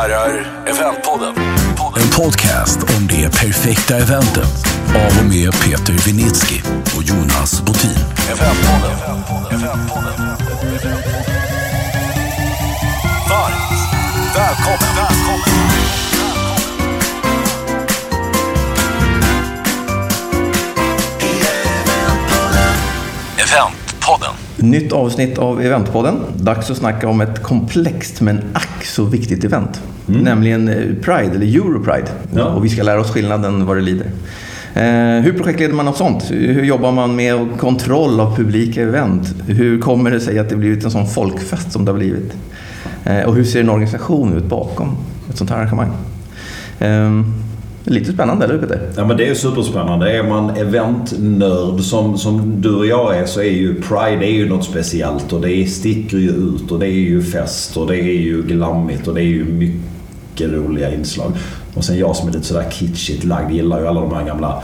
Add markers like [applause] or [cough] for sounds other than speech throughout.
herrar, Eventpodden. En podcast om det perfekta eventet. Av och med Peter Vinitsky och Jonas Botin. Eventpodden. Eventpodden. Varmt välkommen. välkommen. Eventpodden. Nytt avsnitt av Eventpodden. Dags att snacka om ett komplext men ack så viktigt event. Nämligen eh, Pride, eller Europride. Ja. Och vi ska lära oss skillnaden vad det lider. Eh, hur projektleder man något sånt? Hur jobbar man med kontroll av publika event? Hur kommer det sig att det blivit en sån folkfest som det har blivit? Eh, och hur ser en organisation ut bakom ett sånt här arrangemang? Eh, lite spännande, eller hur Peter? Ja men det är superspännande. Är man eventnörd som, som du och jag är så är ju Pride är ju något speciellt och det sticker ju ut och det är ju fest och det är ju glammigt och det är ju mycket roliga inslag. Och sen jag som är lite sådär kitschigt lagd gillar ju alla de här gamla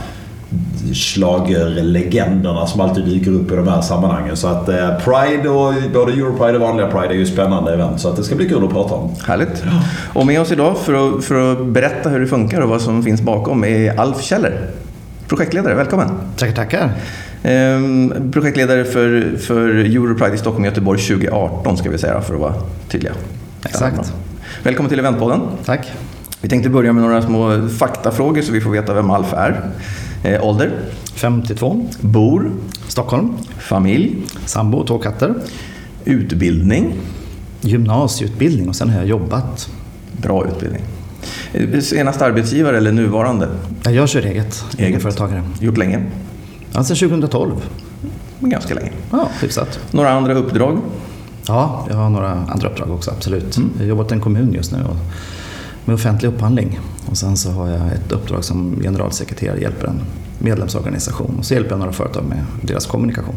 schlagerlegenderna som alltid dyker upp i de här sammanhangen. Så att eh, Pride och både Europride och vanliga Pride är ju spännande event så att det ska bli kul att prata om. Härligt. Och med oss idag för att, för att berätta hur det funkar och vad som finns bakom är Alf Kjeller, projektledare. Välkommen! Tackar, tackar. Ehm, projektledare för, för Europride i Stockholm och Göteborg 2018 ska vi säga för att vara tydliga. Exakt. Välkommen till Eventpodden. Tack. Vi tänkte börja med några små faktafrågor så vi får veta vem Alf är. Eh, ålder, 52, bor, Stockholm, familj, sambo, två katter, utbildning, gymnasieutbildning och sen har jag jobbat. bra utbildning. Eh, Senaste arbetsgivare eller nuvarande? Jag kör eget, egenföretagare. Gjort länge? Ja, sedan 2012. Men ganska länge. Ja, hyfsat. Några andra uppdrag? Ja, jag har några andra uppdrag också, absolut. Jag jobbar åt en kommun just nu och med offentlig upphandling. Och sen så har jag ett uppdrag som generalsekreterare, hjälper en medlemsorganisation. Och så hjälper jag några företag med deras kommunikation.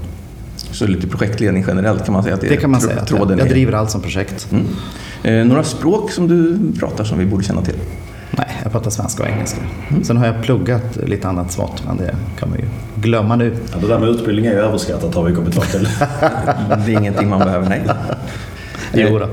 Så lite projektledning generellt kan man säga att det, Det kan man säga. tråden Jag är. driver allt som projekt. Mm. Eh, några språk som du pratar som vi borde känna till? Nej, jag pratar svenska och engelska. Sen har jag pluggat lite annat smått, men det kan man ju glömma nu. Ja, det där med utbildning är ju överskattat har vi kommit fram till. [laughs] Det är ingenting man behöver, nej. Jo då.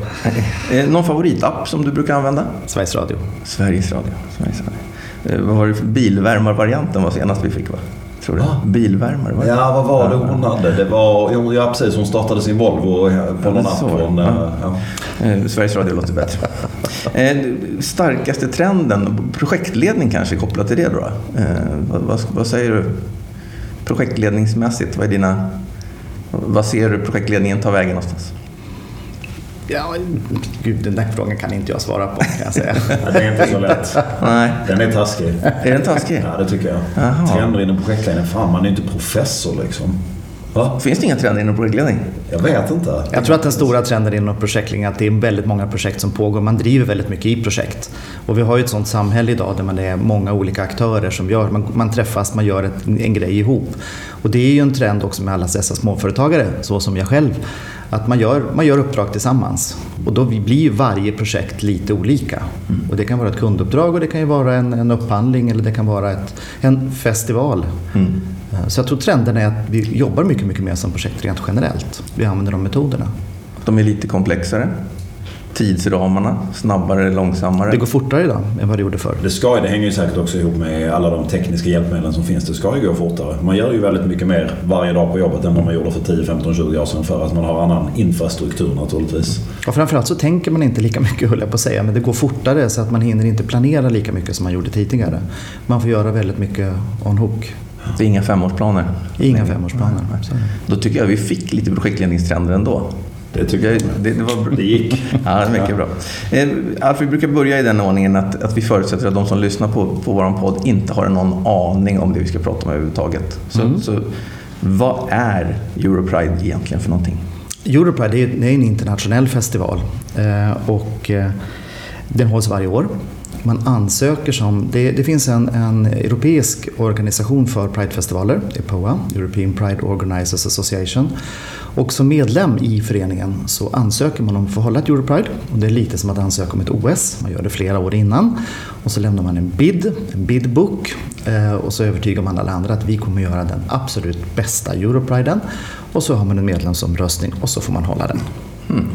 Eh, någon favoritapp som du brukar använda? Sveriges Radio. Sveriges Radio. Sveriges Radio. Eh, vad var det för bilvärmarvarianten var senast vi fick va? Tror du? Va? Bilvärmare var det? Ja, vad var det hon hade? Det var, ja, precis. Hon startade sin Volvo på någon app. så. Från, Ja. ja. Eh, Sveriges Radio låter bättre. [laughs] Eh, starkaste trenden, projektledning kanske kopplat till det då? Eh, vad, vad, vad säger du projektledningsmässigt? Vad är dina... Vad ser du projektledningen ta vägen någonstans? Ja, gud, den där frågan kan inte jag svara på kan jag säga. [laughs] Det är inte så lätt. Nej, Den är taskig. är den taskig? Ja, det tycker jag. Trender inom projektledning. Fan, man är ju inte professor liksom. Va? Finns det inga trender inom projektledning? Jag vet inte. Jag tror att den stora trenden inom projektledning är att det är väldigt många projekt som pågår. Man driver väldigt mycket i projekt. Och vi har ju ett sånt samhälle idag där man är många olika aktörer som gör, man, man träffas, man gör ett, en grej ihop. Och det är ju en trend också med alla dessa småföretagare, så som jag själv, att man gör, man gör uppdrag tillsammans. Och då blir ju varje projekt lite olika. Och det kan vara ett kunduppdrag och det kan ju vara en, en upphandling eller det kan vara ett, en festival. Eh, Så jag tror trenden är att vi jobbar mycket, mycket mer som projekt rent generellt. Vi använder de metoderna. De är lite komplexare. Tidsramarna, snabbare eller långsammare. Det går fortare idag än vad det gjorde förr. Det, ska, det hänger ju säkert också ihop med alla de tekniska hjälpmedlen som finns. Det ska ju gå fortare. Man gör ju väldigt mycket mer varje dag på jobbet än vad man gjorde för 10, 15, 20 år sedan för att man har annan infrastruktur naturligtvis. Och framförallt så tänker man inte lika mycket, höll jag på att säga, men det går fortare så att man hinner inte planera lika mycket som man gjorde tidigare. Man får göra väldigt mycket on hook. Det är inga femårsplaner. Inga femårsplaner. Så. Då tycker jag vi fick lite projektledningstrender ändå. Det tycker jag. Det, det, var, Det gick. Ja, det är mycket bra. Eh, Alf, vi brukar börja i den ordningen att, att vi förutsätter att de som lyssnar på, på vår podd inte har någon aning om det vi ska prata om överhuvudtaget. Så, så vad är Europride egentligen för någonting? Europride är en internationell festival eh, och eh, den hålls varje år. Man ansöker som, det, det finns en, en europeisk organisation för Pridefestivaler, EPOA, European Pride Organizers Association. Och som medlem i föreningen så ansöker man om att få hålla ett Europride. Och det är lite som att ansöka om ett OS, man gör det flera år innan. Och så lämnar man en bid, en bidbook eh, och så övertygar man alla andra att vi kommer göra den absolut bästa Europriden. Och så har man en medlemsomröstning och så får man hålla den. Hmm.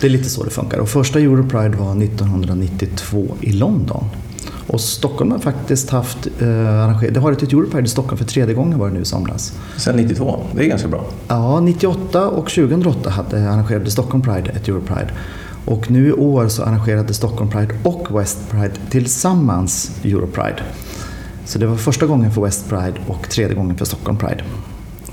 Det är lite så det funkar. Och första Europride var 1992 i London. Och Stockholm har faktiskt haft, eh, arrangerat, det har varit ett Europride i Stockholm för tredje gången var det nu i somras. Sen 92, det är ganska bra. Ja, 98 och 2008 hade, arrangerade Stockholm Pride ett Europride. Och nu i år så arrangerade Stockholm Pride och West Pride tillsammans Europride. Så det var första gången för West Pride och tredje gången för Stockholm Pride.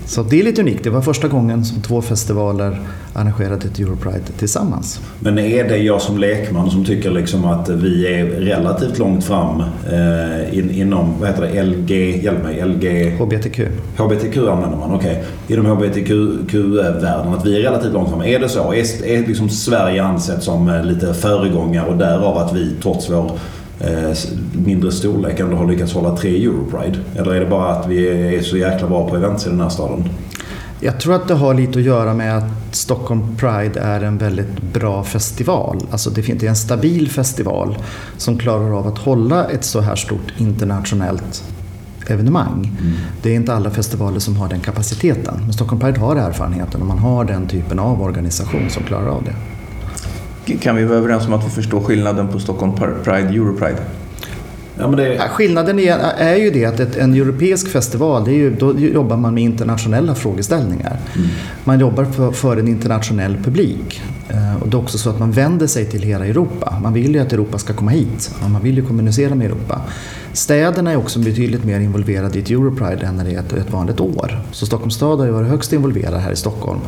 Så det är lite unikt. Det var första gången som två festivaler arrangerade ett Europride tillsammans. Men är det jag som lekman som tycker liksom att vi är relativt långt fram eh, in, inom, vad heter det, LG, hjälp mig, LG... HBTQ. HBTQ använder man, okej. Okay. Inom HBTQ-världen, att vi är relativt långt fram. Är det så? Är, är liksom Sverige ansett som eh, lite föregångare och därav att vi trots vår mindre storlek ändå har lyckats hålla tre Europride? Eller är det bara att vi är så jäkla bra på events i den här staden? Jag tror att det har lite att göra med att Stockholm Pride är en väldigt bra festival. Alltså det är en stabil festival som klarar av att hålla ett så här stort internationellt evenemang. Mm. Det är inte alla festivaler som har den kapaciteten. Men Stockholm Pride har erfarenheten och man har den typen av organisation som klarar av det. Kan vi vara överens om att vi förstår skillnaden på Stockholm Pride och Europride? Ja, men det... Skillnaden är, är ju det att ett, en europeisk festival, det är ju, då jobbar man med internationella frågeställningar. Mm. Man jobbar för, för, en internationell publik. Eh, och det är också så att man vänder sig till hela Europa. Man vill ju att Europa ska komma hit. Man vill ju kommunicera med Europa. Städerna är också betydligt mer involverade i ett Europride än när det är ett, ett vanligt år. Så Stockholms stad har ju varit högst involverad här i Stockholm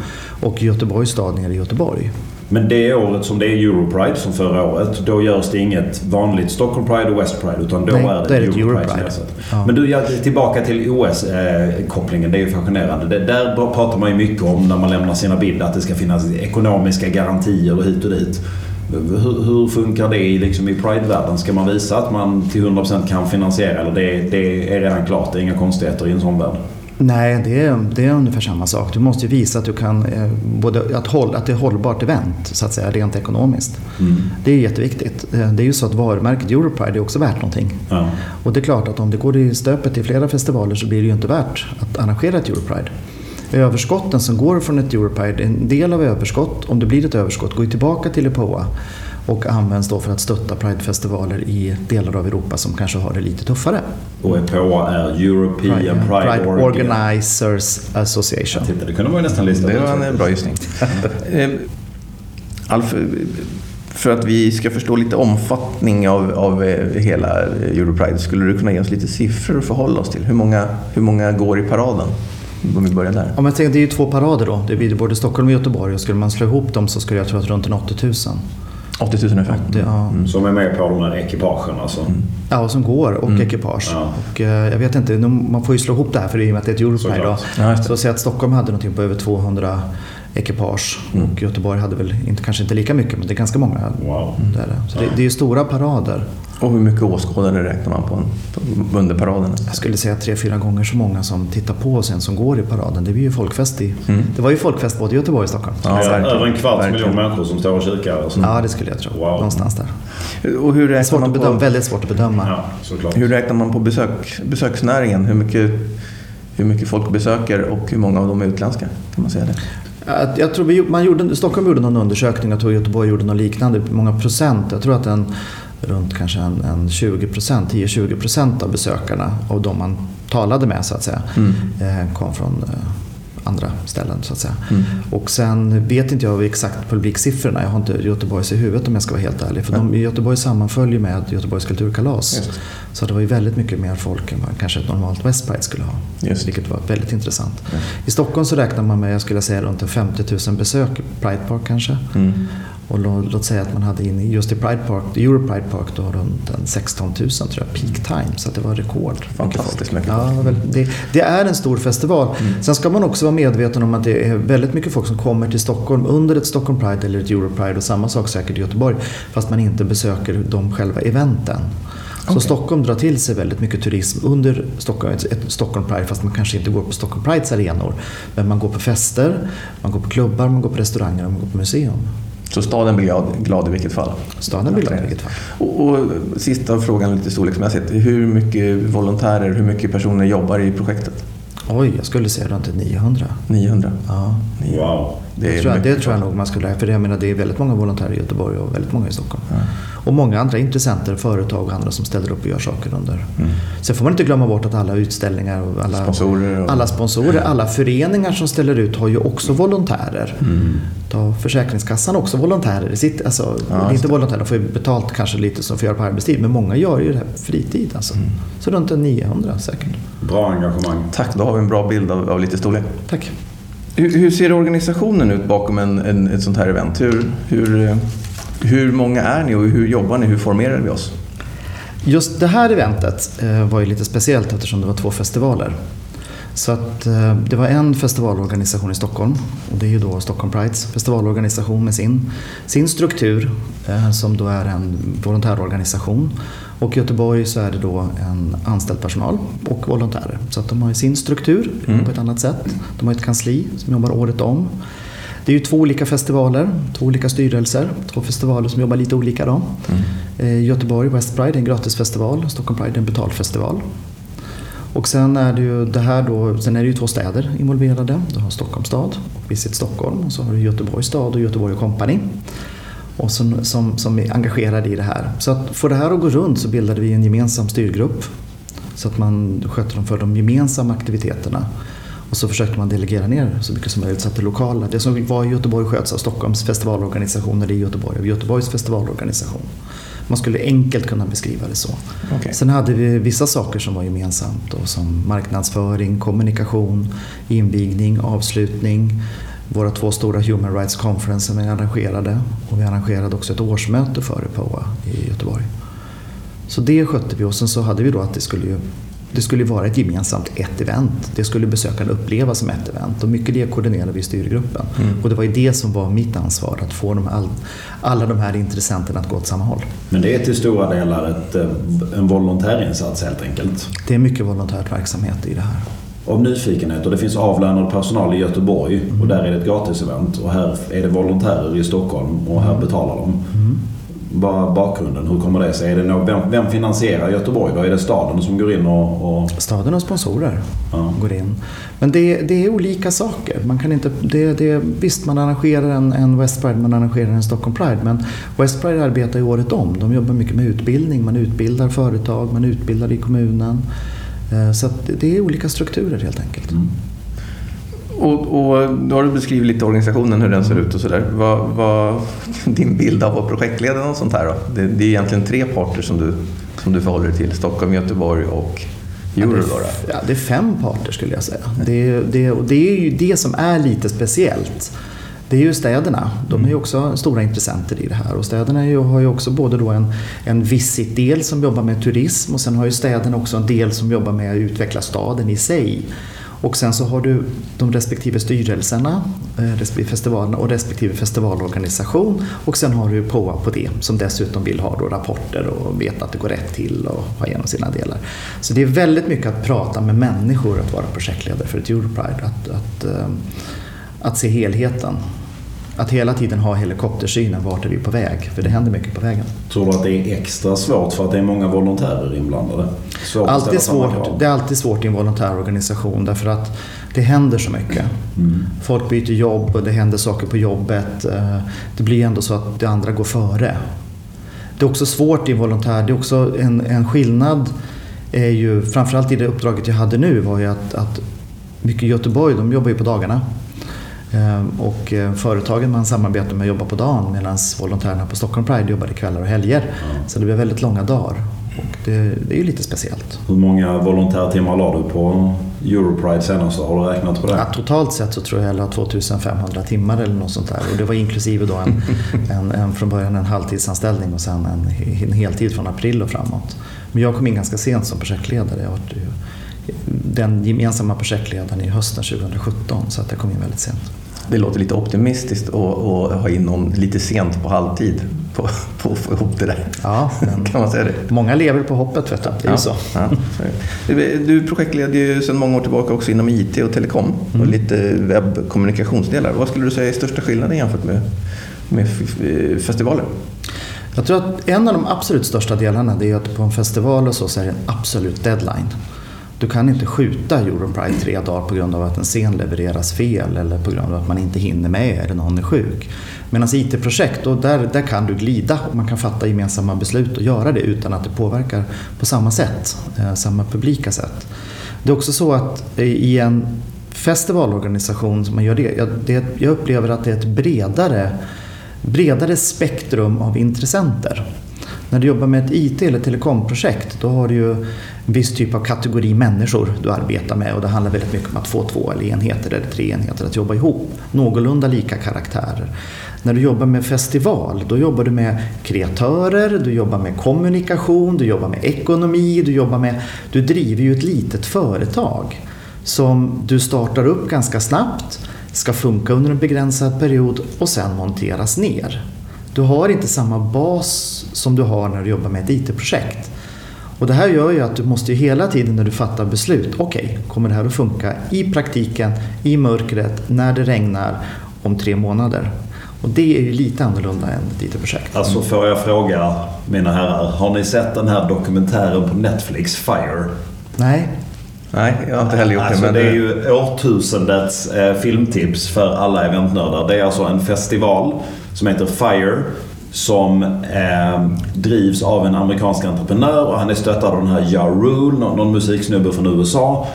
och Göteborgs stad nere i Göteborg. Men det året som det är Europride som förra året, då görs det inget vanligt Stockholm Pride och West Pride utan då Nej, är det, det är Europride. Europride. Ja. Men du, tillbaka till OS-kopplingen, det är ju fascinerande. Det, där pratar man ju mycket om när man lämnar sina bilder, att det ska finnas ekonomiska garantier och hit och dit. Hur, hur funkar det liksom i Pride-världen? Ska man visa att man till 100% kan finansiera eller det, det är redan klart, det är inga konstigheter i en sån värld? Nej, det är, det är ungefär samma sak. Du måste visa att, du kan, eh, både att, håll, att det är hållbart event, så att säga, rent ekonomiskt. Mm. Det är jätteviktigt. Eh, det är ju så att varumärket Europride är också värt någonting. Ja. Och det är klart att om det går i stöpet i flera festivaler så blir det ju inte värt att arrangera ett Europride. Överskotten som går från ett Europride, en del av överskott, om det blir ett överskott, går ju tillbaka till EPOA och används då för att stötta Pridefestivaler i delar av Europa som kanske har det lite tuffare. Och EPOA är European Pride, Pride, Pride Organizers Association. Titta, det kunde man ju nästan lista Det var en bra gissning. [laughs] Eh, Alf, för att vi ska förstå lite omfattning av, av eh, hela Europride, skulle du kunna ge oss lite siffror att förhålla oss till? Hur många, hur många går i paraden? Om vi börjar där. Om jag tänker, det är ju två parader då. Det blir både Stockholm och Göteborg och skulle man slå ihop dem så skulle jag tro att runt en 80 000. 80 000 ungefär. Det, ja. mm. Som är med på de här ekipagen alltså? Mm. Ja, som går och mm. ekipage. Ja. Och, eh, jag vet inte, man får ju slå ihop det här för i och med att det är ett Europride. Då. Ja, så säg att Stockholm hade någonting på över 200 ekipage mm. och Göteborg hade väl inte, kanske inte lika mycket men det är ganska många. Wow. Där. Så det, det är ju stora parader. Och hur mycket åskådare räknar man på, en, på under paraden? Jag skulle säga tre, fyra gånger så många som tittar på sen som går i paraden. Det blir ju folkfest i. Mm. Det var ju folkfest både i Göteborg och Stockholm. Ja, ja, över en kvarts miljon människor som står och kikar. Och ja, det skulle jag tro. Wow. Någonstans där. Och hur räknar svårt man på, bedöma, väldigt svårt att bedöma. Ja, såklart. Hur räknar man på besök, besöksnäringen? Hur mycket, hur mycket folk besöker och hur många av dem är utländska? Kan man säga det? Jag tror vi, man gjorde, Stockholm gjorde någon undersökning, jag tror Göteborg gjorde något liknande. Många procent, jag tror att en, runt kanske en, en 20 procent, 10-20 procent av besökarna av de man talade med så att säga mm. Eh, kom från eh, andra ställen så att säga. Mm. Och sen vet inte jag exakt publiksiffrorna. Jag har inte Göteborgs i huvudet om jag ska vara helt ärlig. För de, Göteborg sammanföljer med Göteborgs kulturkalas. Just. Så det var ju väldigt mycket mer folk än vad kanske ett normalt West Pride skulle ha. Just. Vilket var väldigt intressant. Mm. I Stockholm så räknar man med, jag skulle säga runt 50 000 besök Pride Park kanske. Mm. Och låt, säga att man hade in just i Pride Park, Euro Pride Park då runt 16 000 tror jag, peak time. Så det var rekord. Fantastiskt mycket folk. Ja, det, det, är en stor festival. Mm. Sen ska man också vara medveten om att det är väldigt mycket folk som kommer till Stockholm under ett Stockholm Pride eller ett Euro Pride och samma sak säkert i Göteborg. Fast man inte besöker de själva eventen. Så okay. Stockholm drar till sig väldigt mycket turism under Stockholm, ett Stockholm Pride fast man kanske inte går på Stockholm Prides arenor. Men man går på fester, man går på klubbar, man går på restauranger och man går på museum. Så staden blir glad, glad i vilket fall? Staden blir glad i vilket fall. Och, och sista frågan lite storleksmässigt. Hur mycket volontärer, hur mycket personer jobbar i projektet? Oj, jag skulle säga runt 900. 900? Ja. 900. Wow. Det, det, tror jag, det tror jag nog man skulle, för jag menar, det är väldigt många volontärer i Göteborg och väldigt många i Stockholm. Ja. Och många andra intressenter, företag och andra som ställer upp och gör saker under. Mm. Sen får man inte glömma bort att alla utställningar och alla sponsorer, och... alla, sponsorer alla föreningar som ställer ut har ju också volontärer. Mm. Ta Försäkringskassan har också volontärer. Det sitter, alltså, ja, inte volontärer, de får ju betalt kanske lite som får göra på arbetstid. Men många gör ju det här på fritid. Alltså. Mm. Så runt en 900 säkert. Bra engagemang. Tack, då har vi en bra bild av, av lite storlek. Tack. Hur, hur, ser organisationen ut bakom en, en, ett sånt här event? Hur, hur, eh, hur många är ni och hur jobbar ni? Hur formerar vi oss? Just det här eventet eh, var ju lite speciellt eftersom det var två festivaler. Så att eh, det var en festivalorganisation i Stockholm och det är ju då Stockholm Prides festivalorganisation med sin, sin struktur som då är en volontärorganisation. Och i Göteborg så är det då en anställd personal och volontärer. Så att de har sin struktur mm. på ett annat sätt. De har ett kansli som jobbar året om. Det är ju två olika festivaler, två olika styrelser. Två festivaler som jobbar lite olika. Då. Mm. Göteborg West Pride är en gratisfestival, Stockholm Pride är en betalfestival. Och sen är det ju det här då, sen är det ju två städer involverade. Du har Stockholms stad och Visit Stockholm och så har du Göteborgs stad och Göteborg Company. Och som, som, som är engagerade i det här. Så att för det här att gå runt så bildade vi en gemensam styrgrupp. Så att man sköter dem för de gemensamma aktiviteterna. Och så försökte man delegera ner så mycket som möjligt så att det lokala, det som var i Göteborg sköts av Stockholms festivalorganisation det är Göteborg av Göteborgs festivalorganisation. Man skulle enkelt kunna beskriva det så. Okay. Sen hade vi vissa saker som var gemensamt då, som marknadsföring, kommunikation, invigning, avslutning. Våra två stora Human Rights Conference som vi arrangerade och vi arrangerade också ett årsmöte före POA i Göteborg. Så det skötte vi och sen så hade vi då att det skulle ju det skulle vara ett gemensamt ett event. Det skulle besökarna uppleva som ett event och mycket det koordinerade vi i styrgruppen. Mm. Och det var ju det som var mitt ansvar, att få de all, alla de här intressenterna att gå åt samma håll. Men det är till stora delar ett, eh, en volontärinsats helt enkelt? Det är mycket volontärt verksamhet i det här. Av nyfikenhet och det finns avlönad personal i Göteborg mm. och där är det ett gratisevent och här är det volontärer i Stockholm och här betalar de. Mm bakgrunden? Hur kommer det sig? Är det någon, vem, vem finansierar Göteborg då? Är det staden som går in och... och... Staden och sponsorer ja. går in. Men det, det, är olika saker. Man kan inte, det, det, visst, man arrangerar en, en West Pride, man arrangerar en Stockholm Pride. Men West Pride arbetar ju året om. De jobbar mycket med utbildning. Man utbildar företag, man utbildar i kommunen. Eh, så det är olika strukturer helt enkelt. Mm. Och, och då har du beskrivit lite organisationen, hur den ser ut och sådär. Vad, vad [laughs] din bild av att projektleda och sånt här då? Det, det, är egentligen tre parter som du, som du förhåller dig till. Stockholm, Göteborg och Euro ja, det, är, ja, det är fem parter skulle jag säga. Det, det, och det är ju det som är lite speciellt. Det är ju städerna. De är ju också stora intressenter i det här. Och städerna har ju också både då en, en visit-del som jobbar med turism och sen har ju städerna också en del som jobbar med att utveckla staden i sig. Och sen så har du de respektive styrelserna, eh, respektive festivalerna och respektive festivalorganisation. Och sen har du POA på det som dessutom vill ha då rapporter och veta att det går rätt till och ha igenom sina delar. Så det är väldigt mycket att prata med människor att vara projektledare för ett Europride. Att, att, eh, att se helheten att hela tiden ha helikoptersynen, vart är vi på väg? För det händer mycket på vägen. Tror du att det är extra svårt för att det är många volontärer inblandade? Svårt alltid svårt, det är alltid svårt i en volontärorganisation därför att det händer så mycket. Mm. Folk byter jobb och det händer saker på jobbet. Eh, det blir ändå så att det andra går före. Det är också svårt i en volontär, det är också en, en skillnad är ju, framförallt i det uppdraget jag hade nu var ju att, att mycket i Göteborg, de jobbar ju på dagarna. Ehm, och eh, företagen man samarbetar med jobbar på dagen medan volontärerna på Stockholm Pride jobbar kvällar och helger. Mm. Så det blir väldigt långa dagar. Och det, det är ju lite speciellt. Hur många volontärtimmar la du på Europride senast? Har du räknat på det? Ja, totalt sett så tror jag jag la 2500 timmar eller något sånt där. Och det var inklusive då en, [laughs] en, en, från början en halvtidsanställning och sen en, en heltid från april och framåt. Men jag kom in ganska sent som projektledare. Jag var den gemensamma projektledaren i hösten 2017 så att jag kom in väldigt sent. Det låter lite optimistiskt att, ha in någon lite sent på halvtid på, på att få ihop det där. Ja, [laughs] kan man säga det? Många lever på hoppet, vet du. Det är ja, så. Ja, du projektleder ju sedan många år tillbaka också inom IT och telekom mm. och lite webbkommunikationsdelar. Vad skulle du säga är största skillnaden jämfört med, med festivaler? Jag tror att en av de absolut största delarna är att på en festival och så, så är det en absolut deadline. Du kan inte skjuta Europride tre dagar på grund av att en scen levereras fel eller på grund av att man inte hinner med eller någon är sjuk. Medan IT-projekt, där, där kan du glida och man kan fatta gemensamma beslut och göra det utan att det påverkar på samma sätt, eh, samma publika sätt. Det är också så att i en festivalorganisation som man gör det jag, det, jag upplever att det är ett bredare, bredare spektrum av intressenter. När du jobbar med ett IT eller telekomprojekt då har du ju en viss typ av kategori människor du arbetar med och det handlar väldigt mycket om att få två eller enheter eller tre enheter att jobba ihop. Någorlunda lika karaktärer. När du jobbar med festival då jobbar du med kreatörer, du jobbar med kommunikation, du jobbar med ekonomi, du jobbar med... Du driver ju ett litet företag som du startar upp ganska snabbt, ska funka under en begränsad period och sen monteras ner. Du har inte samma bas som du har när du jobbar med ett IT-projekt. Och det här gör ju att du måste ju hela tiden när du fattar beslut, okej, okay, kommer det här att funka i praktiken, i mörkret, när det regnar om tre månader? Och det är ju lite annorlunda än ett IT-projekt. Alltså får jag fråga mina herrar, har ni sett den här dokumentären på Netflix, Fire? Nej. Nej, jag har inte heller gjort alltså, det. Men... Det är ju årtusendets eh, filmtips för alla eventnördar. Det är alltså en festival som heter FIRE som eh, drivs av en amerikansk entreprenör och han är stöttad av den här Ja Rule, någon, någon musiksnubbe från USA.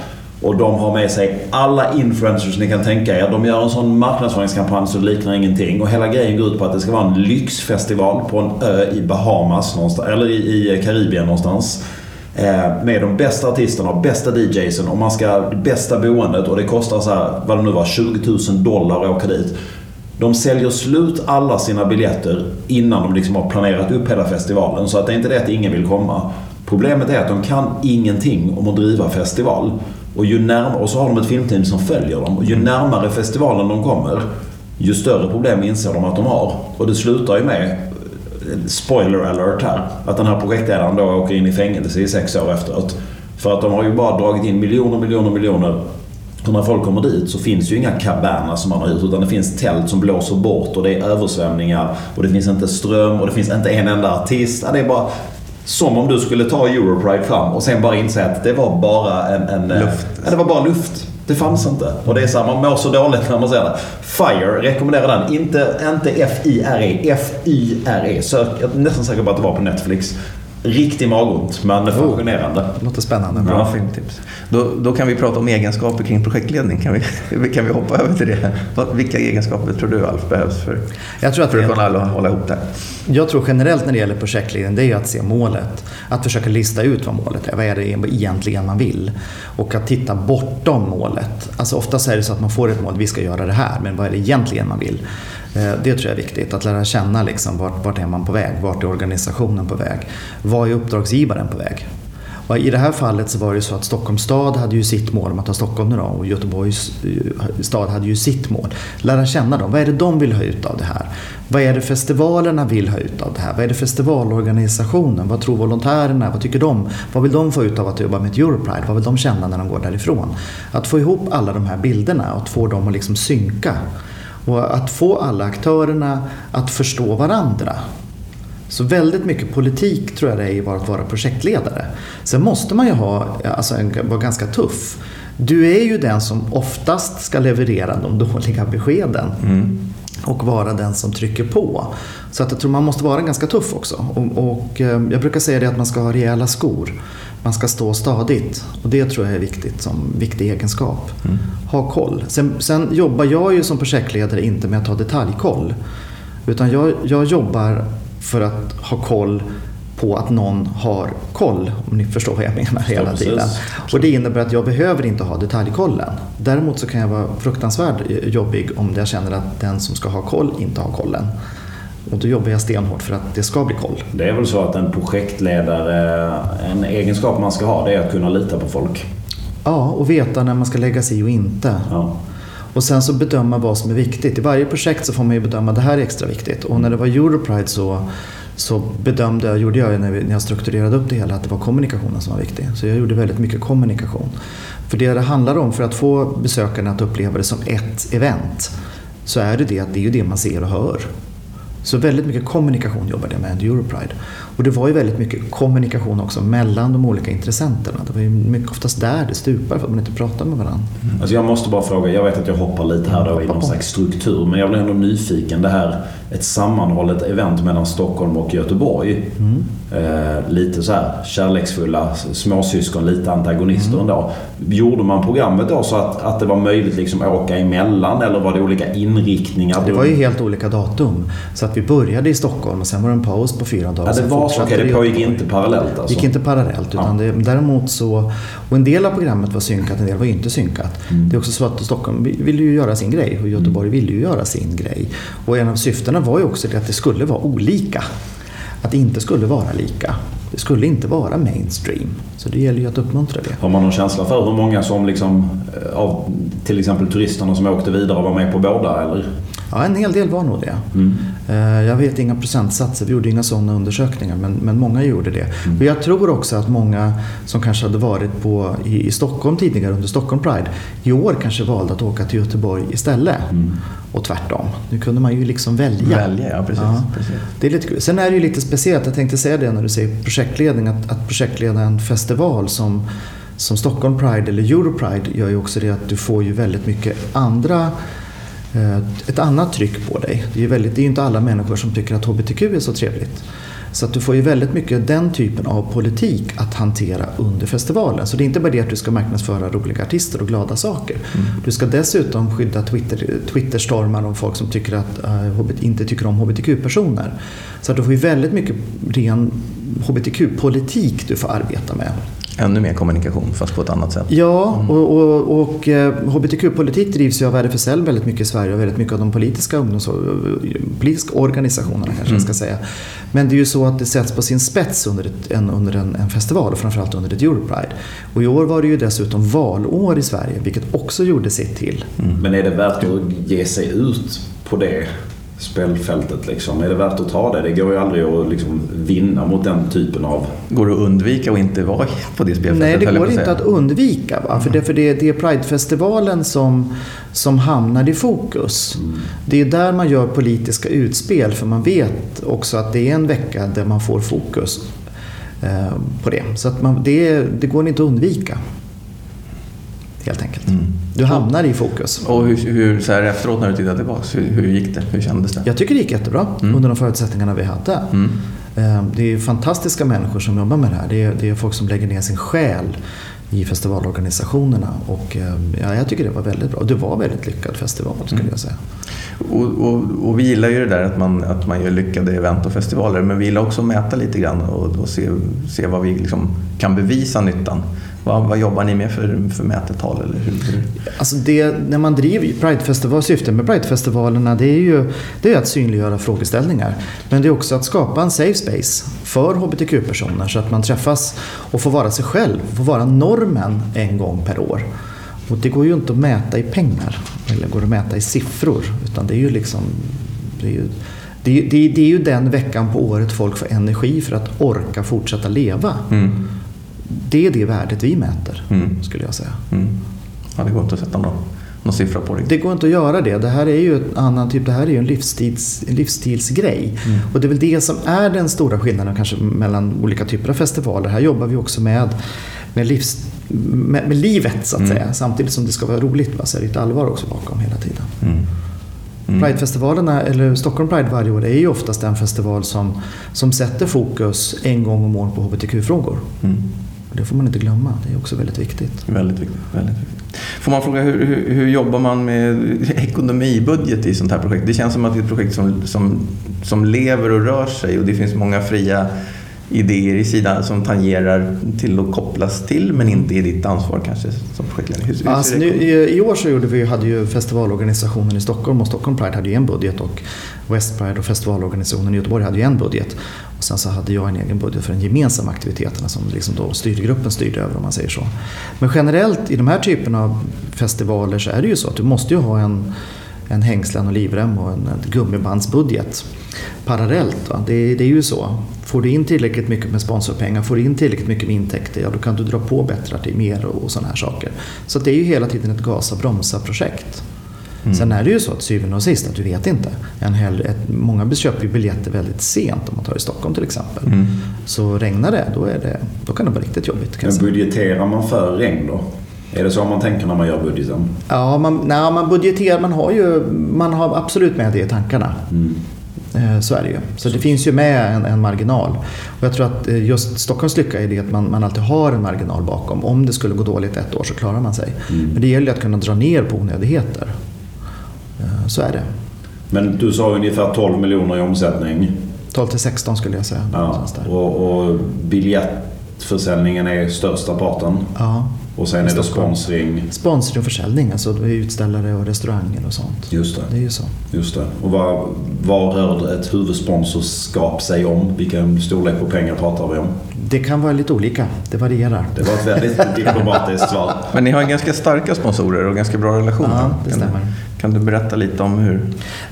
Och de har med sig alla influencers ni kan tänka er. De gör en sån marknadsföringskampanj så det liknar ingenting. Och hela grejen går ut på att det ska vara en lyxfestival på en ö i Bahamas någonstans, eller i, i Karibien någonstans. Eh, med de bästa artisterna och bästa DJsen och man ska bästa boendet och det kostar så här, vad det nu var, 20 000 dollar att åka dit. De säljer slut alla sina biljetter innan de liksom har planerat upp hela festivalen. Så att det är inte det att ingen vill komma. Problemet är att de kan ingenting om att driva festival. Och, ju närmare, och så har de ett filmteam som följer dem. Och ju närmare festivalen de kommer, ju större problem inser de att de har. Och det slutar ju med, spoiler alert här, att den här projektledaren då åker in i fängelse i sex år efteråt. För att de har ju bara dragit in miljoner, miljoner, miljoner och när folk kommer dit så finns ju inga cabanas som man har hyrt utan det finns tält som blåser bort och det är översvämningar och det finns inte ström och det finns inte en enda artist. det är bara som om du skulle ta Europride fram och sen bara inse att det var bara en... en luft. Ja, det var bara luft. Det fanns inte. Och det är så man mår så dåligt när man ser det. FIRE, rekommenderar den. Inte, inte F-I-R-E, F-Y-R-E. jag är nästan säker på att det var på Netflix. Riktig magont, men oh, fascinerande. Låter spännande. Bra ja. filmtips. Då, då kan vi prata om egenskaper kring projektledning. Kan vi, [laughs] kan vi hoppa över till det? Vilka egenskaper tror du Alf behövs för, jag tror att för att kunna hålla ihop det? Jag tror generellt när det gäller projektledning, det är att se målet. Att försöka lista ut vad målet är. Vad är det egentligen man vill? Och att titta bortom målet. Alltså oftast är det så att man får ett mål, vi ska göra det här, men vad är det egentligen man vill? Eh, det tror jag är viktigt, att lära känna liksom vart, vart är man på väg, vart är organisationen på väg, vad är uppdragsgivaren på väg? Och I det här fallet så var det så att Stockholms stad hade ju sitt mål, om man tar Stockholm nu då, och Göteborgs eh, stad hade ju sitt mål. Lära känna dem, vad är det de vill ha ut av det här? Vad är det festivalerna vill ha ut av det här? Vad är det festivalorganisationen? Vad tror volontärerna? Vad tycker de? Vad vill de få ut av att jobba med ett Europride? Vad vill de känna när de går därifrån? Att få ihop alla de här bilderna och att få dem att liksom synka och att få alla aktörerna att förstå varandra. Så väldigt mycket politik tror jag det är i att vara projektledare. Sen måste man ju ha, alltså, vara ganska tuff. Du är ju den som oftast ska leverera de dåliga beskeden. Mm. Och vara den som trycker på. Så att jag tror man måste vara ganska tuff också. Och, och eh, jag brukar säga det att man ska ha rejäla skor. Man ska stå stadigt och det tror jag är viktigt som viktig egenskap. Mm. Ha koll. Sen, sen, jobbar jag ju som projektledare inte med att ha detaljkoll. Utan jag, jag jobbar för att ha koll på att någon har koll, om ni förstår vad jag menar hela tiden. Och det innebär att jag behöver inte ha detaljkollen. Däremot så kan jag vara fruktansvärt jobbig om jag känner att den som ska ha koll inte har kollen. Och då jobbar jag stenhårt för att det ska bli koll. Det är väl så att en projektledare, en egenskap man ska ha, det är att kunna lita på folk. Ja, och veta när man ska lägga sig och inte. Ja. Och sen så bedöma vad som är viktigt. I varje projekt så får man ju bedöma att det här är extra viktigt. Och när det var Europride så, så bedömde jag, gjorde jag när, när jag strukturerade upp det hela, att det var kommunikationen som var viktig. Så jag gjorde väldigt mycket kommunikation. För det det handlar om, för att få besökarna att uppleva det som ett event, så är det det att det är ju det man ser och hör. Så väldigt mycket kommunikation jobbade jag med under Europride. Och det var ju väldigt mycket kommunikation också mellan de olika intressenterna. Det var ju mycket oftast där det stupar för att man inte pratar med varandra. Mm. Alltså jag måste bara fråga, jag vet att jag hoppar lite här då i någon slags struktur, men jag blir ändå nyfiken. Det här, ett sammanhållet event mellan Stockholm och Göteborg. Mm. Eh, lite så här kärleksfulla småsyskon, lite antagonister mm. ändå. Gjorde man programmet då så att, att det var möjligt liksom att åka emellan eller var det olika inriktningar? Det var ju helt olika datum. Så att vi började i Stockholm och sen var det en paus på fyra dagar. Ja, det var så, okej, det pågick inte parallellt alltså? gick inte parallellt. Utan ja. det, däremot så, och en del av programmet var synkat, en del var inte synkat. Mm. Det är också så att Stockholm ville ju göra sin grej och Göteborg mm. ville ju göra sin grej. Och en av syftena var ju också det att det skulle vara olika. Att det inte skulle vara lika. Det skulle inte vara mainstream. Så det gäller ju att uppmuntra det. Har man någon känsla för hur många som liksom, eh, av till exempel turisterna som åkte vidare var med på båda? Eller? Ja, en hel del var nog det. Mm. Eh, jag vet inga procentsatser, vi gjorde inga sådana undersökningar men, men många gjorde det. Mm. Och jag tror också att många som kanske hade varit på, i, i Stockholm tidigare under Stockholm Pride i år kanske valde att åka till Göteborg istället. Mm. Och tvärtom. Nu kunde man ju liksom välja. Välja, ja precis. Ja. precis. Det är lite, sen är det ju lite speciellt, jag tänkte säga det när du säger projektledning, att, att projektleda en festival som som Stockholm Pride eller Europride gör ju också det att du får ju väldigt mycket andra ett annat tryck på dig. Det är, väldigt, det är ju inte alla människor som tycker att HBTQ är så trevligt. Så att du får ju väldigt mycket den typen av politik att hantera under festivalen. Så det är inte bara det att du ska marknadsföra roliga artister och glada saker. Mm. Du ska dessutom skydda Twitter, Twitterstormar om folk som tycker att, uh, inte tycker om HBTQ-personer. Så att du får ju väldigt mycket ren HBTQ-politik du får arbeta med. Ännu mer kommunikation fast på ett annat sätt. Ja, mm. och, och, och eh, hbtq-politik drivs ju av RFSL väldigt mycket i Sverige och väldigt mycket av de politiska, ungdoms politiska organisationerna kanske mm. jag ska säga. Men det är ju så att det sätts på sin spets under, ett, en, under en, en, festival och framförallt under ett Europride. Och i år var det ju dessutom valår i Sverige vilket också gjorde sitt till. Mm. Men är det värt att ge sig ut på det spelfältet. Liksom. Är det värt att ta det? Det går ju aldrig att liksom vinna mot den typen av... Går det att undvika att inte vara [laughs] på det spelfältet? Nej, det går inte att undvika. Va? För, det, för det, det är Pridefestivalen som, som hamnar i fokus. Mm. Det är där man gör politiska utspel för man vet också att det är en vecka där man får fokus eh, på det. Så att man, det, det går inte att undvika helt enkelt. Mm. Du hamnar i fokus. Och hur, hur, så här efteråt när du tittar tillbaka, hur, hur gick det? Hur kändes det? Jag tycker det gick jättebra mm. under de förutsättningarna vi hade. Mm. Ehm, det är fantastiska människor som jobbar med det här. Det är, det är folk som lägger ner sin själ i festivalorganisationerna. Och ehm, ja, jag tycker det var väldigt bra. Det var en väldigt lyckad festival skulle mm. jag säga. Och, och, och, vi gillar ju det där att man, att man gör lyckade event och festivaler. Men vi gillar också att mäta lite grann och, och se, se vad vi liksom kan bevisa nyttan. Vad, vad, jobbar ni med för, för mätetal? Eller hur? Alltså det, när man driver Pridefestival, syftet med Pridefestivalerna det är ju det är att synliggöra frågeställningar. Men det är också att skapa en safe space för hbtq-personer så att man träffas och får vara sig själv, får vara normen en gång per år. Och det går ju inte att mäta i pengar eller går att mäta i siffror utan det är ju liksom det är ju, det, det, det är ju den veckan på året folk får energi för att orka fortsätta leva. Mm det är det värdet vi mäter, mm. skulle jag säga. Mm. Ja, det går inte att sätta någon, någon siffra på det. Det går inte att göra det. Det här är ju en annan typ, det här är ju en livsstils, livsstilsgrej. Mm. Och det är väl det som är den stora skillnaden kanske mellan olika typer av festivaler. Här jobbar vi också med, med, livs, med, med livet så att mm. säga. Samtidigt som det ska vara roligt. Va? Så är det ett allvar också bakom hela tiden. Mm. Mm. Pridefestivalerna, eller Stockholm Pride varje år, är ju oftast den festival som, som sätter fokus en gång om året på hbtq-frågor. Mm. Och det får man inte glömma, det är också väldigt viktigt. Väldigt viktigt. Väldigt viktigt. Får man fråga, hur, hur, hur, jobbar man med ekonomibudget i sånt här projekt? Det känns som att det är ett projekt som, som, som lever och rör sig och det finns många fria idéer i sidan som tangerar till att kopplas till men inte är ditt ansvar kanske som projektledare? Hur, hur alltså, nu, I år så gjorde vi, hade ju festivalorganisationen i Stockholm och Stockholm Pride hade ju en budget och West Pride och festivalorganisationen i Göteborg hade ju en budget. Och sen så hade jag en egen budget för de gemensamma aktiviteterna som liksom då styrgruppen styrde över om man säger så. Men generellt i de här typerna av festivaler så är det ju så att du måste ju ha en en hängslen och livrem och en, en gummibandsbudget parallellt. Va? Det, det, är ju så. Får du in tillräckligt mycket med sponsorpengar, får du in tillräckligt mycket med intäkter, ja då kan du dra på bättre till mer och, och sådana här saker. Så det är ju hela tiden ett gasa bromsa projekt. Mm. Sen är det ju så att syvende och sist att du vet inte. En hel, ett, många köper ju biljetter väldigt sent om man tar i Stockholm till exempel. Mm. Så regnar det då, är det, då kan det vara riktigt jobbigt. Men budgeterar man för regn då? Är det så man tänker när man gör budgeten? Ja, man, nej, man budgeterar. Man har ju man har absolut med det i tankarna. Mm. Eh, så är det ju. Så det finns ju med en, en, marginal. Och jag tror att eh, just Stockholms lycka är det att man, man alltid har en marginal bakom. Om det skulle gå dåligt ett år så klarar man sig. Mm. Men det gäller ju att kunna dra ner på onödigheter. Så är det. Men du sa ungefär 12 miljoner i omsättning. 12 till 16 skulle jag säga. Ja, och, och biljettförsäljningen är största parten. Ja. Och sen är det sponsring? Sponsring och försäljning, alltså utställare och restauranger och sånt. Just det. Det är ju så. Just det. Och vad, vad rör ett huvudsponsorskap sig om? Vilken storlek på pengar pratar vi om? Det kan vara lite olika. Det varierar. Det var ett väldigt [laughs] diplomatiskt svar. Men ni har ganska starka sponsorer och ganska bra relationer. Ja, det stämmer. Kan du berätta lite om hur?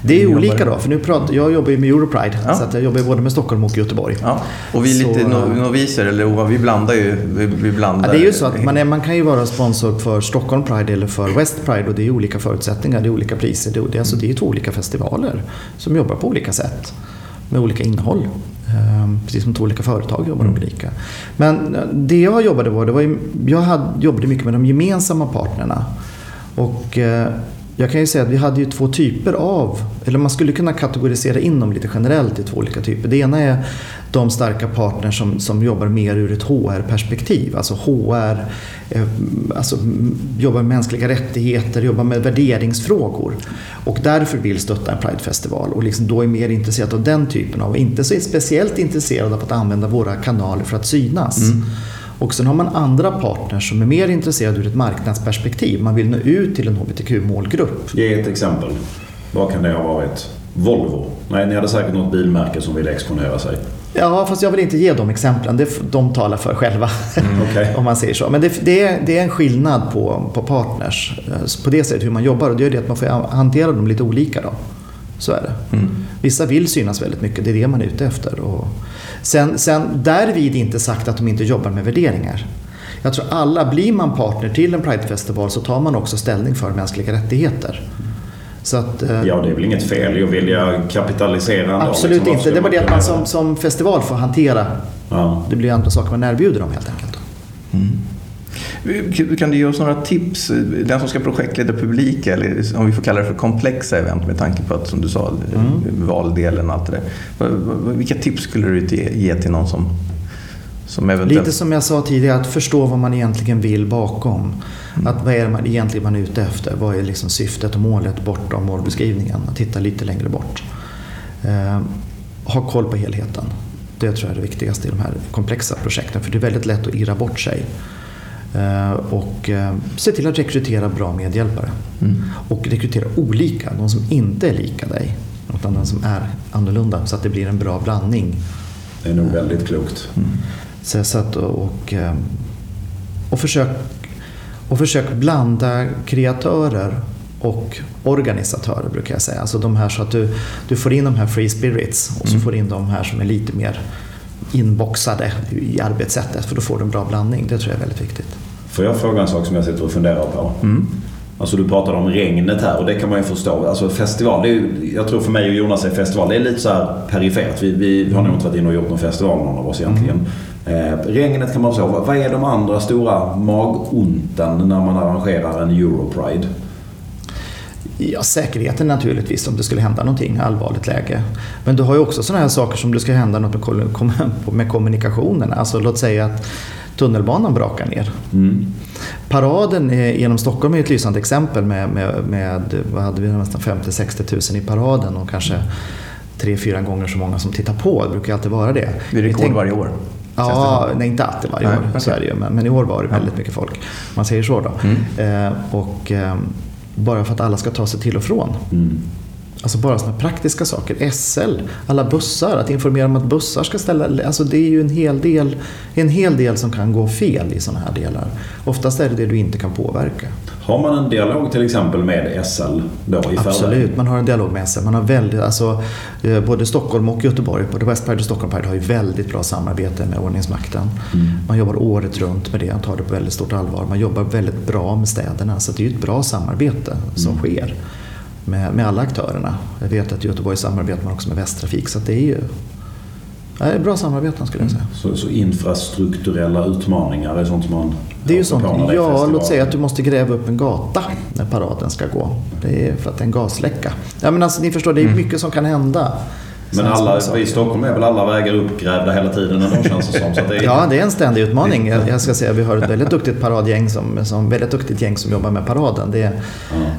Det är olika då, för nu pratar, jag jobbar ju med Europride. Ja. Så att jag jobbar både med Stockholm och Göteborg. Ja. Och vi är lite noviser, eller vi blandar ju. Vi, vi blandar. Ja, det är ju så att man, är, man kan kan ju vara sponsor för Stockholm Pride eller för West Pride och det är olika förutsättningar, det är olika priser. Det är, alltså, det är två olika festivaler som jobbar på olika sätt med olika innehåll. Ehm, precis som två olika företag jobbar mm. olika. Men eh, det jag jobbade var, det var jag hade, jobbade mycket med de gemensamma partnerna. Och eh, jag kan ju säga att vi hade ju två typer av, eller man skulle kunna kategorisera in dem lite generellt i två olika typer. Det ena är de starka partners som, som jobbar mer ur ett HR-perspektiv. Alltså HR, eh, alltså jobbar med mänskliga rättigheter, jobbar med värderingsfrågor. Och därför vill stötta en Pride-festival och liksom då är mer intresserad av den typen av, inte så speciellt intresserad av att använda våra kanaler för att synas. Mm. Och sen har man andra partners som är mer intresserade ur ett marknadsperspektiv. Man vill nå ut till en HBTQ-målgrupp. Ge ett exempel. Vad kan det ha varit? Volvo? Nej, ni hade säkert något bilmärke som ville exponera sig. Ja, fast jag vill inte ge de exemplen. Det, de talar för själva. Mm, [laughs] okay. om man säger så. Men det, det, är, det är en skillnad på, på partners. Eh, på det sättet hur man jobbar. Och det är det att man får hantera dem lite olika. Då. Så är det. Mm. Vissa vill synas väldigt mycket. Det är det man är ute efter. Och sen, sen därvid inte sagt att de inte jobbar med värderingar. Jag tror alla, blir man partner till en Pridefestival så tar man också ställning för mänskliga rättigheter. Så att, eh, ja, det är väl inget fel i att vilja kapitalisera Absolut liksom. inte. Det bara det att man som, som festival får hantera. Ja. Det blir andra saker man erbjuder dem helt enkelt. Mm. Kan du ge oss några tips? Den som ska projektleda publika, eller om vi får kalla det för komplexa event med tanke på att, som du sa, mm. valdelen och allt det där. Vilka tips skulle du ge till någon som som eventuellt... Lite som jag sa tidigare, att förstå vad man egentligen vill bakom. Mm. Att vad är det man egentligen man är ute efter? Vad är liksom syftet och målet bortom målbeskrivningen? Att titta lite längre bort. Eh, ha koll på helheten. Det tror jag är det viktigaste i de här komplexa projekten. För det är väldigt lätt att irra bort sig. Eh, och eh, se till att rekrytera bra medhjälpare. Mm. Och rekrytera olika, de som inte är lika dig. Utan de som är annorlunda så att det blir en bra blandning. Det är nog väldigt klokt. Mm. Så, så att, och, ehm, och, försök, och försök blanda kreatörer och organisatörer brukar jag säga. Alltså de här så att du, du får in de här free spirits och så mm. får in de här som är lite mer inboxade i arbetssättet för då får du en bra blandning. Det tror jag är väldigt viktigt. Får jag fråga en sak som jag sitter och funderar på? Mm. Alltså du pratade om regnet här och det kan man ju förstå. Alltså festival, det är ju, jag tror för mig och Jonas är festival, det är lite så här perifert. Vi, vi har nog inte varit inne och gjort någon festival någon av oss egentligen. Mm. Eh, regnet kan man förstå. Vad är de andra stora magonten när man arrangerar en Europride? Ja, säkerheten naturligtvis om det skulle hända någonting allvarligt läge. Men du har ju också sådana här saker som det ska hända något med [laughs] kommunikationen. Alltså låt säga att tunnelbanan brakar ner. Mm. Paraden genom Stockholm är ett lysande exempel med, med, med vad hade vi, nästan 50-60 000 i paraden och kanske tre, fyra gånger så många som tittar på. Det brukar alltid vara det. Det är rekord varje år. Ja, nej inte alltid varje nej, år. Okay. Så är det ju. Men, men, i år var det väldigt mycket folk. Man säger så då. Mm. Eh, och eh, bara för att alla ska ta sig till och från. Mm. Alltså bara sådana praktiska saker. SL, alla bussar, att informera om att bussar ska ställa... Alltså det är ju en hel del, en hel del som kan gå fel i sådana här delar. Oftast är det det du inte kan påverka. Har man en dialog till exempel med SL då i Absolut, förväg? man har en dialog med SL. Man har väldigt, alltså, eh, både Stockholm och Göteborg, både West Pride och Stockholm Pride har ju väldigt bra samarbete med ordningsmakten. Mm. Man jobbar året runt med det tar det på väldigt stort allvar. Man jobbar väldigt bra med städerna så det är ju ett bra samarbete som mm. sker. Med, med alla aktörerna. Jag vet att i Göteborg samarbetar man också med Västtrafik så det är ju det är bra samarbeten skulle jag säga. Så, så infrastrukturella utmaningar är sånt som man Det är ju sånt, ja festival. låt säga att du måste gräva upp en gata när paraden ska gå. Det är för att det är en gasläcka. Ja, men alltså, ni förstår, det är mycket som kan hända. Men alla, i. Stockholm är väl alla vägar uppgrävda hela tiden ändå känns det som. Så att det är, [laughs] Ja, det är en ständig utmaning. Jag, jag ska säga vi har ett väldigt duktigt paradgäng som, som, väldigt duktigt gäng som jobbar med paraden. Det,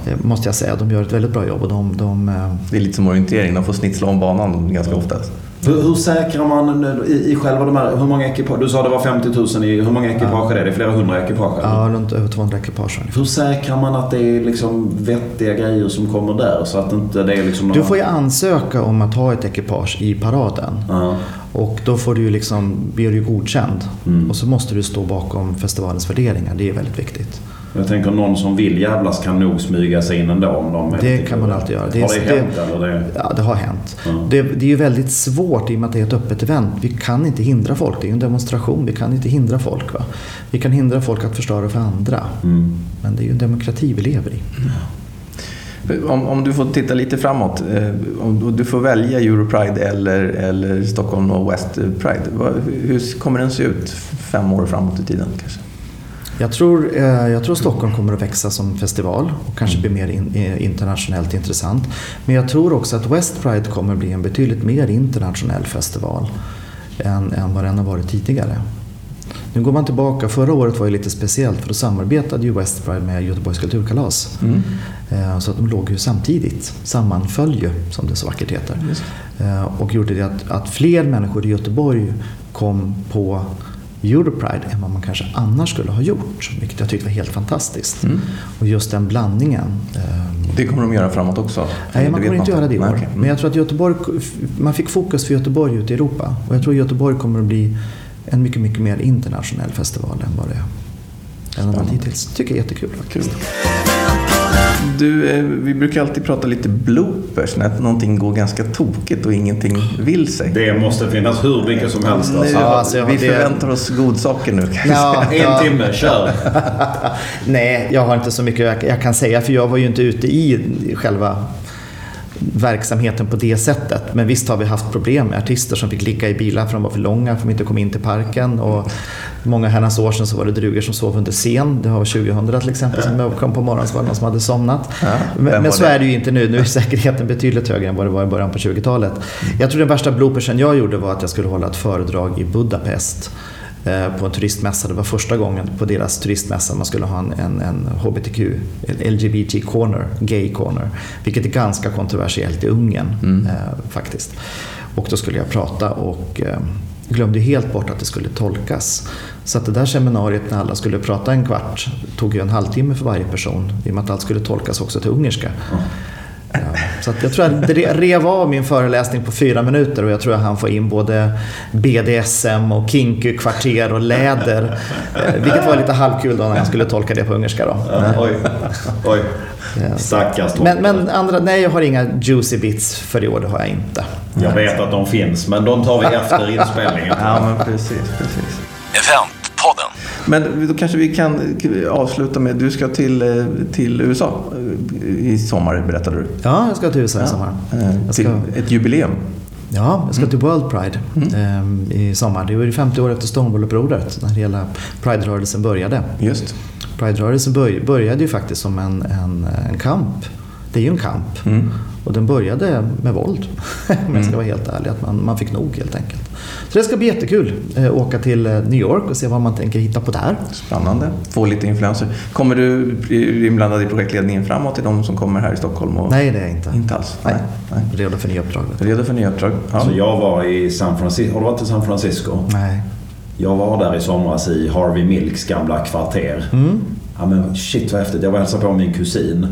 det måste jag säga. De gör ett väldigt bra jobb. Och de, de, eh, Det är lite som orientering, de får snitsla om banan ganska ofta. Hur, hur säkrar man i, i själva de här, hur många ekipage, du sa det var 50 000 i, hur många ekipage är det? Flera hundra ekipage? ja, runt över 200 ekipage. Hur säkrar man att det är liksom vettiga grejer som kommer där så att inte det är liksom Du några- får ju ansöka om att ha ett ekipage i paraden. Ja. Och då får du liksom, blir du godkänd. Mm. Och så måste du stå bakom festivalens värderingar. Det är väldigt viktigt. Jag tänker någon som vill jävlas kan nog smyga sig in ändå om de Det kan man alltid göra. Har Det det, hänt eller? Det... Ja, det har hänt. Ja. Det, det är ju väldigt svårt i och med att det är ett öppet event. Vi kan inte hindra folk. Det är ju en demonstration. Vi kan inte hindra folk. Va? Vi kan hindra folk att förstöra för andra. Mm. Men det är ju en demokrati vi lever i. Om, om du får titta lite framåt, eh, om du får välja Europride eller, eller Stockholm och West Pride. Hur kommer den se ut fem år framåt i tiden kanske? Jag tror, eh, jag tror Stockholm kommer att växa som festival och kanske bli mer in, eh, internationellt intressant. Men jag tror också att West Pride kommer att bli en betydligt mer internationell festival än, än vad den har varit tidigare. Nu går man tillbaka, förra året var ju lite speciellt för då samarbetade ju West Pride med Göteborgs kulturkalas. Eh, Så att de låg ju samtidigt, sammanföll ju som det så vackert heter. Eh, Och gjorde det att, att fler människor i Göteborg kom på Europride än vad man kanske annars skulle ha gjort. Vilket jag tyckte var helt fantastiskt. Och just den blandningen. eh, Det kommer de göra framåt också? Nej, man kommer inte göra det i år. Nej, okej. Men jag tror att Göteborg, man fick fokus för Göteborg ute i Europa. Och jag tror att Göteborg kommer att bli en mycket, mycket mer internationell festival än vad det är. Än vad man hittills tycker är jättekul faktiskt. Du, eh, vi brukar alltid prata lite bloopers när någonting går ganska tokigt och ingenting vill sig. Det måste finnas hur mycket som helst. Alltså. Ja, alltså, vi det- förväntar oss godsaker nu. Ja, En timme, kör! [laughs] Nej, jag har inte så mycket jag, jag kan säga för jag var ju inte ute i själva verksamheten på det sättet. Men visst har vi haft problem med artister som fick ligga i bilar för de var för långa, för de inte kom in till parken. Och många herrans år sedan så var det drugor som sov under scen. Det var 2000 till exempel som kom på morgonen så var det någon som hade somnat. Ja, men men så är det ju inte nu. Nu är säkerheten betydligt högre än vad det var i början på 20-talet. Jag tror den värsta bloopersen jag gjorde var att jag skulle hålla ett föredrag i Budapest på en turistmässa. Det var första gången på deras turistmässa man skulle ha en, en, en HBTQ, en LGBT corner, gay corner. Vilket är ganska kontroversiellt i Ungern eh, faktiskt. Och då skulle jag prata och eh, glömde helt bort att det skulle tolkas. Så att det där seminariet när alla skulle prata en kvart tog ju en halvtimme för varje person i och med att allt skulle tolkas också till ungerska. Ja, så att jag tror att det rev av min föreläsning på fyra minuter och jag tror att han får in både BDSM och kinky-kvarter och läder. Eh, Vilket var lite halvkul då när han skulle tolka det på ungerska. Då. Oj, oj. Stackars. Men, men andra, nej, jag har inga juicy bits för i år, det har jag inte. Jag vet att de finns, men de tar vi [laughs] efter inspelningen. Ja, men precis, precis. Men då kanske vi kan avsluta med, du ska till, eh, till USA eh, i sommar berättade du. Ja, jag ska till USA i sommar. Eh, Jag Till ett jubileum. ja, jag ska till World Pride ehm, i sommar. Det var ju 50 år efter Stonewall-upproret när hela Pride-rörelsen började. Just. Pride-rörelsen börj- började ju faktiskt som en, en, en kamp. Det är ju en kamp. Mm. Och den började med våld, [laughs] om jag ska vara helt ärlig. Att man, man fick nog helt enkelt. Så det ska bli jättekul. Eh, åka till eh, New York och se vad man tänker hitta på där. Spännande. Få lite influenser. Kommer du bli inblandad i projektledningen framåt till de som kommer här i Stockholm? Och... Nej, det är jag inte. Inte alls? Nej. Nej. Redo för nya uppdrag. Redo för nya uppdrag? Ja. Alltså jag var i San Francisco. Har du varit i San Francisco? Nej. Jag var där i somras i Harvey Milks gamla kvarter. Ja men shit vad häftigt. Jag var och hälsade på min kusin.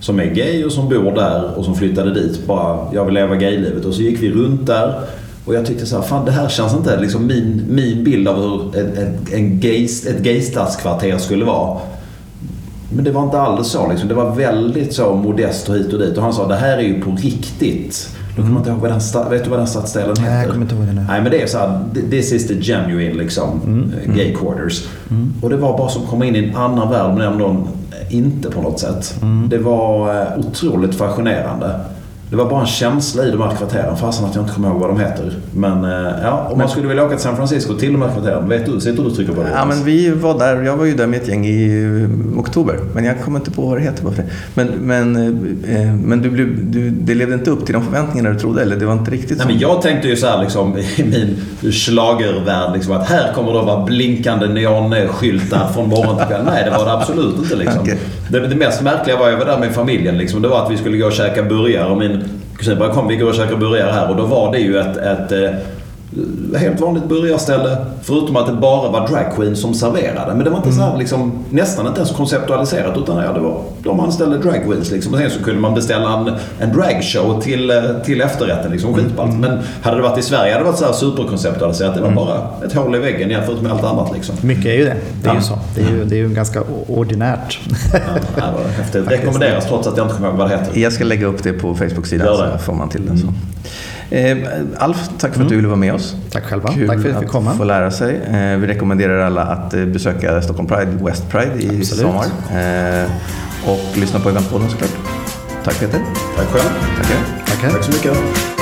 Som är gay och som bor där och som flyttade dit. Bara, jag vill leva gaylivet. Och så gick vi runt där. Och jag tyckte så här, fan det här känns inte liksom min, min bild av hur ett, ett, en gay, ett gaystadskvarter skulle vara. Men det var inte alls så. Liksom. Det var väldigt så modest och hit och dit. Och han sa det här är ju på riktigt. Då kommer inte ihåg vad den, sta- vet du vad den stadsdelen heter? Nej, jag kommer inte ihåg det nu. Nej men det är så här, this is the genuine liksom, Mm. eh, gay quarters. Och det var bara som att komma in i en annan värld men ändå en, inte på något sätt. Det var eh, otroligt fascinerande. Det var bara en känsla i de här kvarteren. Fasen att jag inte kommer ihåg vad de heter. Men eh, ja, om man skulle vilja åka till San Francisco till de här kvarteren. Vet du? Sitter du och trycker på det? Ja, men vi var där, jag var ju där med ett gäng i eh, oktober, men jag kommer inte på vad det heter. Varför. Men, men, eh, men du, blev- du, det levde inte upp till de förväntningarna du trodde, eller det var inte riktigt Nej, så? men jag tänkte ju så här liksom, [laughs] i min schlagervärld liksom, att här kommer det att vara blinkande neonskyltar från morgon till kväll. Nej, det var det absolut inte. Liksom. [laughs] Okej. Det, det mest märkliga var jag var där med familjen. Liksom, det var att vi skulle gå och käka burgare och min kusin bara kom vi går och käkar burgare här. Och då var det ju ett, ett eh, helt vanligt burgarställe. Förutom att det bara var dragqueens som serverade. Men det var inte så här, liksom, nästan inte ens konceptualiserat. Utan ja, det var, de anställde dragqueens. Liksom. Och sen så kunde man beställa en, en dragshow till, eh, till efterrätten. Liksom, skitballt. Men hade det varit i Sverige hade det varit så här superkonceptualiserat. Det var bara ett hål i väggen jämfört med allt annat. Liksom. Mycket är ju det. Det är Ja. ju så. Det är ju, det är ju ganska ordinärt. Ja, det var häftigt. Rekommenderas trots att jag inte kommer ihåg vad det heter. Jag ska lägga upp det på Facebook-sidan det. Mm. så får man till det. Så. Eh, Alf, tack för att du ville vara med oss. Tack själva. Kul Tack för att jag fick komma. få lära sig. Eh, vi rekommenderar alla att eh, besöka Stockholm Pride, West Pride i Absolut. sommar. Eh, och lyssna på Eventpodden såklart. Tack Peter. Tack själv. Tackar. Tackar. Tack så mycket.